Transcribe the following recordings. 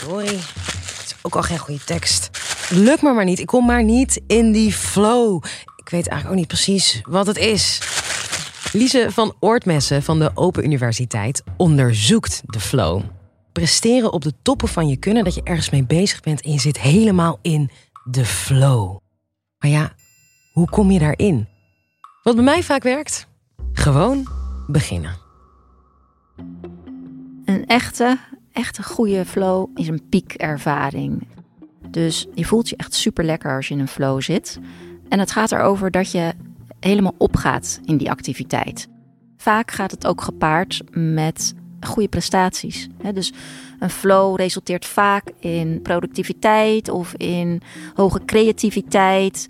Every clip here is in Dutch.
Sorry. Het is ook al geen goede tekst. Lukt me maar niet. Ik kom maar niet in die flow. Ik weet eigenlijk ook niet precies wat het is. Lise van Oortmessen van de Open Universiteit onderzoekt de flow. Presteren op de toppen van je kunnen dat je ergens mee bezig bent en je zit helemaal in de flow. Maar ja, hoe kom je daarin? Wat bij mij vaak werkt? Gewoon beginnen. Een echte, echte goede flow is een piekervaring. Dus je voelt je echt super lekker als je in een flow zit. En het gaat erover dat je helemaal opgaat in die activiteit. Vaak gaat het ook gepaard met goede prestaties. Dus een flow resulteert vaak in productiviteit of in hoge creativiteit.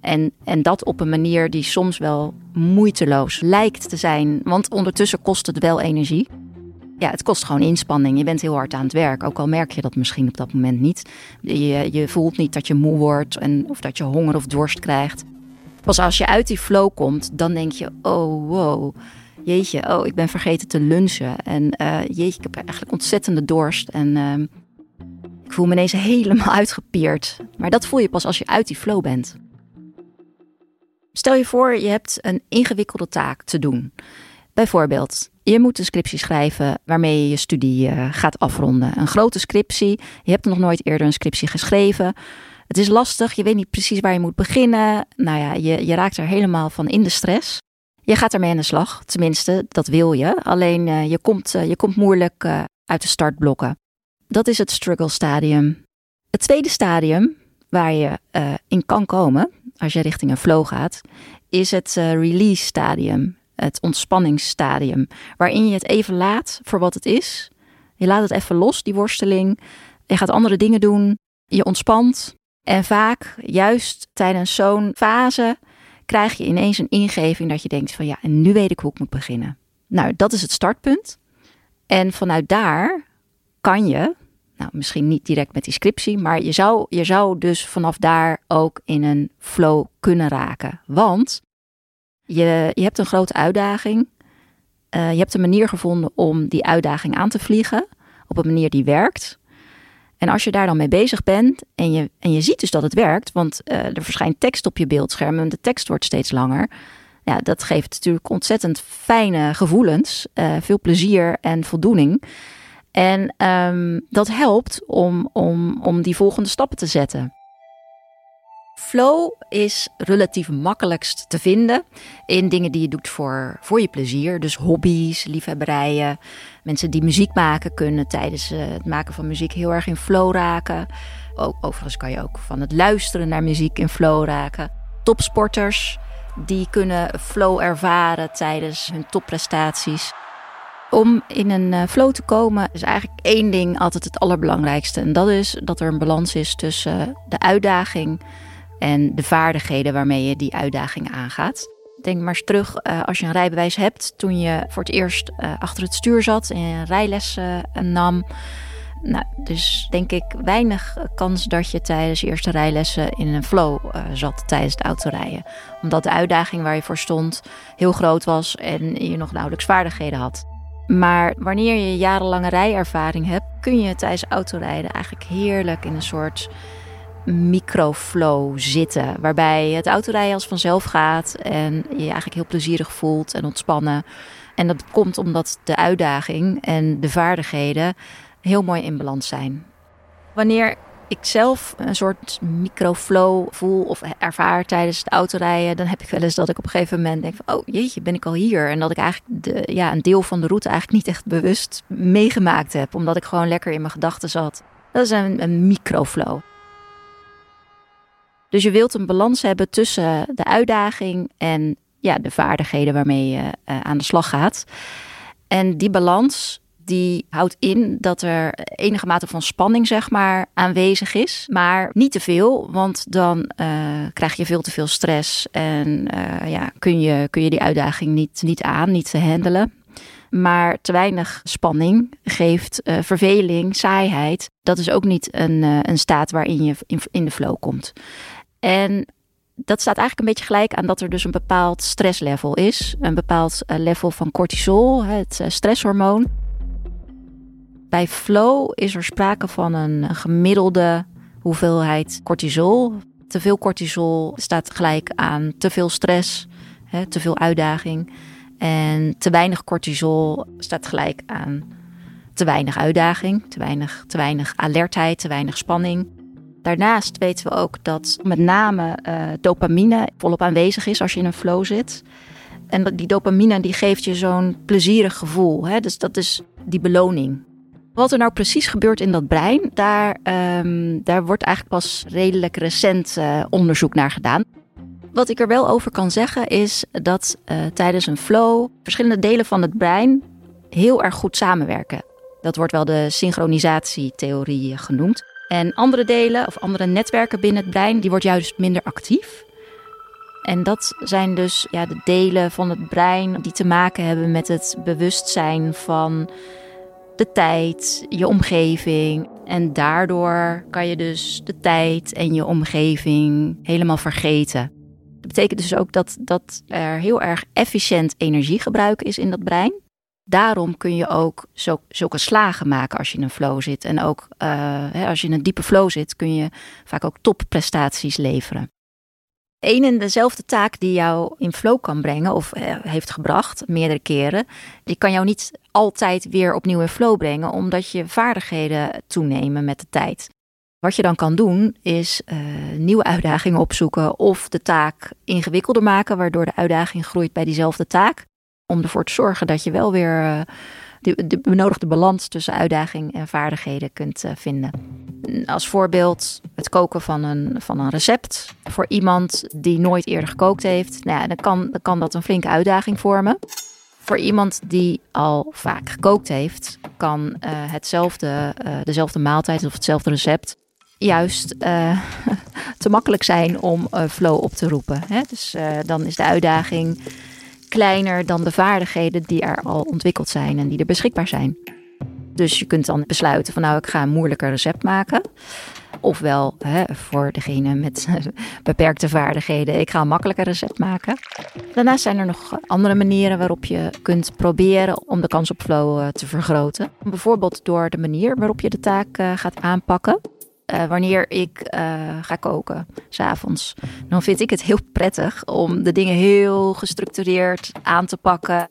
En, en dat op een manier die soms wel moeiteloos lijkt te zijn. Want ondertussen kost het wel energie. Ja, het kost gewoon inspanning. Je bent heel hard aan het werk. Ook al merk je dat misschien op dat moment niet. Je, je voelt niet dat je moe wordt en, of dat je honger of dorst krijgt. Pas als je uit die flow komt, dan denk je: oh wow, jeetje, oh ik ben vergeten te lunchen. En uh, jeetje, ik heb eigenlijk ontzettende dorst. En uh, ik voel me ineens helemaal uitgepierd. Maar dat voel je pas als je uit die flow bent. Stel je voor, je hebt een ingewikkelde taak te doen. Bijvoorbeeld, je moet een scriptie schrijven waarmee je je studie uh, gaat afronden. Een grote scriptie. Je hebt nog nooit eerder een scriptie geschreven. Het is lastig, je weet niet precies waar je moet beginnen. Nou ja, je, je raakt er helemaal van in de stress. Je gaat ermee aan de slag, tenminste, dat wil je. Alleen uh, je, komt, uh, je komt moeilijk uit de startblokken. Dat is het struggle stadium. Het tweede stadium waar je in kan komen, als je richting een flow gaat, is het release stadium het ontspanningsstadium, waarin je het even laat voor wat het is. Je laat het even los, die worsteling. Je gaat andere dingen doen. Je ontspant. En vaak, juist tijdens zo'n fase, krijg je ineens een ingeving dat je denkt van ja, en nu weet ik hoe ik moet beginnen. Nou, dat is het startpunt. En vanuit daar kan je, nou misschien niet direct met die scriptie, maar je zou, je zou dus vanaf daar ook in een flow kunnen raken. Want je, je hebt een grote uitdaging. Uh, je hebt een manier gevonden om die uitdaging aan te vliegen. Op een manier die werkt. En als je daar dan mee bezig bent en je, en je ziet dus dat het werkt, want uh, er verschijnt tekst op je beeldscherm en de tekst wordt steeds langer. Ja, dat geeft natuurlijk ontzettend fijne gevoelens, uh, veel plezier en voldoening. En um, dat helpt om, om, om die volgende stappen te zetten. Flow is relatief makkelijkst te vinden in dingen die je doet voor, voor je plezier. Dus hobby's, liefhebberijen. Mensen die muziek maken kunnen tijdens eh, het maken van muziek heel erg in flow raken. Ook, overigens kan je ook van het luisteren naar muziek in flow raken. Topsporters die kunnen flow ervaren tijdens hun topprestaties. Om in een eh, flow te komen is eigenlijk één ding altijd het allerbelangrijkste. En dat is dat er een balans is tussen de uitdaging en de vaardigheden waarmee je die uitdaging aangaat. Denk maar eens terug uh, als je een rijbewijs hebt, toen je voor het eerst uh, achter het stuur zat en rijlessen uh, nam. Nou, dus denk ik weinig kans dat je tijdens eerste rijlessen in een flow zat tijdens het autorijden. Omdat de uitdaging waar je voor stond heel groot was en je nog nauwelijks vaardigheden had. Maar wanneer je jarenlange rijervaring hebt, kun je tijdens autorijden eigenlijk heerlijk in een soort microflow zitten. Waarbij het autorijden als vanzelf gaat en je, eigenlijk heel plezierig voelt en ontspannen. En dat komt omdat de uitdaging en de vaardigheden heel mooi in balans zijn. Wanneer ik zelf een soort microflow voel of ervaar tijdens het autorijden, dan heb ik wel eens dat ik op een gegeven moment denk van, oh jeetje, ben ik al hier? En dat ik eigenlijk de, ja, een deel van de route eigenlijk niet echt bewust meegemaakt heb, omdat ik gewoon lekker in mijn gedachten zat. Dat is een, een microflow. Dus je wilt een balans hebben tussen de uitdaging en ja, de vaardigheden waarmee je uh, aan de slag gaat. En die balans die houdt in dat er enige mate van spanning zeg maar aanwezig is, maar niet te veel, want dan uh, krijg je veel te veel stress en uh, ja, kun je, kun je die uitdaging niet, niet aan, niet te handelen. Maar te weinig spanning geeft verveling, saaiheid. Dat is ook niet een, een staat waarin je in, in de flow komt. En dat staat eigenlijk een beetje gelijk aan dat er dus een bepaald stresslevel is. Een bepaald uh, level van cortisol, het uh, stresshormoon. Bij flow is er sprake van een gemiddelde hoeveelheid cortisol. Te veel cortisol staat gelijk aan te veel stress, te veel uitdaging. En te weinig cortisol staat gelijk aan te weinig uitdaging, te weinig, te weinig alertheid, te weinig spanning. Daarnaast weten we ook dat met name uh, dopamine volop aanwezig is als je in een flow zit. En die dopamine die geeft je zo'n plezierig gevoel. Hè? Dus dat is die beloning. Wat er nou precies gebeurt in dat brein, daar, um, daar wordt eigenlijk pas redelijk recent uh, onderzoek naar gedaan. Wat ik er wel over kan zeggen is dat uh, tijdens een flow verschillende delen van het brein heel erg goed samenwerken. Dat wordt wel de synchronisatietheorie genoemd. En andere delen of andere netwerken binnen het brein, die wordt juist minder actief. En dat zijn dus ja, de delen van het brein die te maken hebben met het bewustzijn van de tijd, je omgeving. En daardoor kan je dus de tijd en je omgeving helemaal vergeten. Dat betekent dus ook dat, dat er heel erg efficiënt energiegebruik is in dat brein. Daarom kun je ook zulke slagen maken als je in een flow zit. En ook uh, hè, als je in een diepe flow zit, kun je vaak ook topprestaties leveren. Eén en dezelfde taak die jou in flow kan brengen of uh, heeft gebracht, meerdere keren, die kan jou niet altijd weer opnieuw in flow brengen, omdat je vaardigheden toenemen met de tijd. Wat je dan kan doen, is uh, nieuwe uitdagingen opzoeken of de taak ingewikkelder maken, waardoor de uitdaging groeit bij diezelfde taak. Om ervoor te zorgen dat je wel weer uh, de, de, benodigde balans tussen uitdaging en vaardigheden kunt uh, vinden. Als voorbeeld het koken van een, van een recept. Voor iemand die nooit eerder gekookt heeft, nou ja, dan, kan, dan kan dat een flinke uitdaging vormen. Voor iemand die al vaak gekookt heeft, kan uh, hetzelfde, dezelfde maaltijd of hetzelfde recept juist te makkelijk zijn om flow op te roepen. Hè? Dus dan is de uitdaging kleiner dan de vaardigheden die er al ontwikkeld zijn en die er beschikbaar zijn. Dus je kunt dan besluiten van nou ik ga een moeilijker recept maken. Ofwel hè, voor degene met beperkte vaardigheden, ik ga een makkelijker recept maken. Daarnaast zijn er nog andere manieren waarop je kunt proberen om de kans op flow te vergroten. Bijvoorbeeld door de manier waarop je de taak gaat aanpakken. Uh, wanneer ik uh, ga koken, s'avonds, dan vind ik het heel prettig om de dingen heel gestructureerd aan te pakken.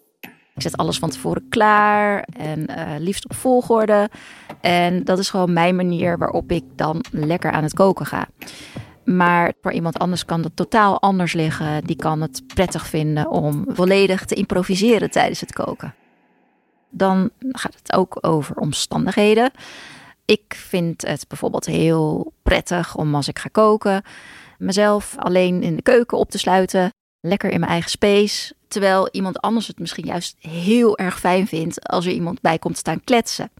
Ik zet alles van tevoren klaar en uh, liefst op volgorde. En dat is gewoon mijn manier waarop ik dan lekker aan het koken ga. Maar voor iemand anders kan dat totaal anders liggen. Die kan het prettig vinden om volledig te improviseren tijdens het koken. Dan gaat het ook over omstandigheden. Ik vind het bijvoorbeeld heel prettig om als ik ga koken, mezelf alleen in de keuken op te sluiten, lekker in mijn eigen space. Terwijl iemand anders het misschien juist heel erg fijn vindt als er iemand bij komt staan kletsen.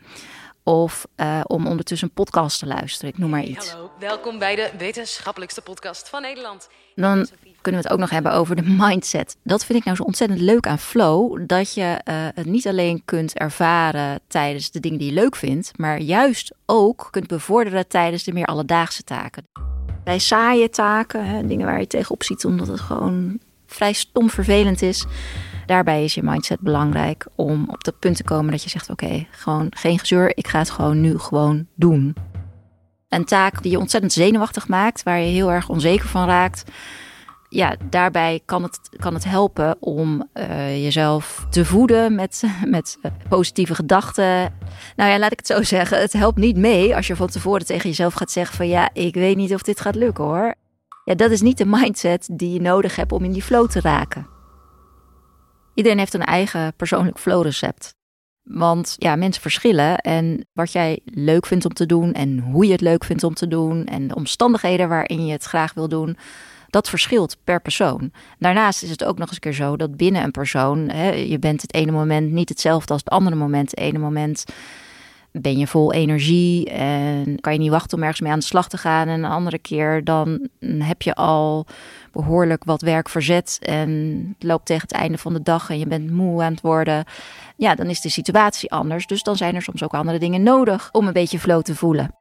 Of uh, om ondertussen een podcast te luisteren, ik noem maar iets. Hey, hallo, welkom bij de wetenschappelijkste podcast van Nederland. Dan kunnen we het ook nog hebben over de mindset. Dat vind ik nou zo ontzettend leuk aan flow. Dat je uh, het niet alleen kunt ervaren tijdens de dingen die je leuk vindt, maar juist ook kunt bevorderen tijdens de meer alledaagse taken. Bij saaie taken, hè, dingen waar je tegenop ziet omdat het gewoon vrij stom vervelend is. Daarbij is je mindset belangrijk om op dat punt te komen dat je zegt: Oké, gewoon geen gezeur, ik ga het gewoon nu gewoon doen. Een taak die je ontzettend zenuwachtig maakt, waar je heel erg onzeker van raakt ja, daarbij kan het, kan het helpen om uh, jezelf te voeden met, met uh, positieve gedachten. Nou ja, laat ik het zo zeggen. Het helpt niet mee als je van tevoren tegen jezelf gaat zeggen van ja, ik weet niet of dit gaat lukken hoor. Ja, dat is niet de mindset die je nodig hebt om in die flow te raken. Iedereen heeft een eigen persoonlijk flow recept. Want ja, mensen verschillen en wat jij leuk vindt om te doen en hoe je het leuk vindt om te doen en de omstandigheden waarin je het graag wil doen, dat verschilt per persoon. Daarnaast is het ook nog eens een keer zo dat binnen een persoon, hè, je bent het ene moment niet hetzelfde als het andere moment. Het ene moment ben je vol energie en kan je niet wachten om ergens mee aan de slag te gaan. En een andere keer dan heb je al behoorlijk wat werk verzet en het loopt tegen het einde van de dag en je bent moe aan het worden. Ja, dan is de situatie anders. Dus dan zijn er soms ook andere dingen nodig om een beetje flow te voelen.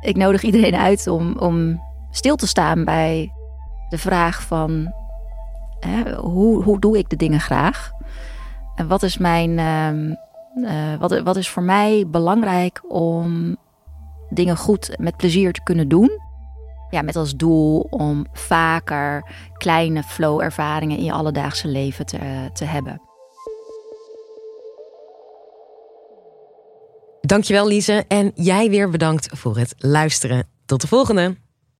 Ik nodig iedereen uit om, om stil te staan bij de vraag van hè, hoe, hoe doe ik de dingen graag? En wat is mijn, uh, Uh, wat, wat is voor mij belangrijk om dingen goed met plezier te kunnen doen? Ja, met als doel om vaker kleine flow-ervaringen in je alledaagse leven te, te hebben. Dankjewel Lise en jij weer bedankt voor het luisteren. Tot de volgende!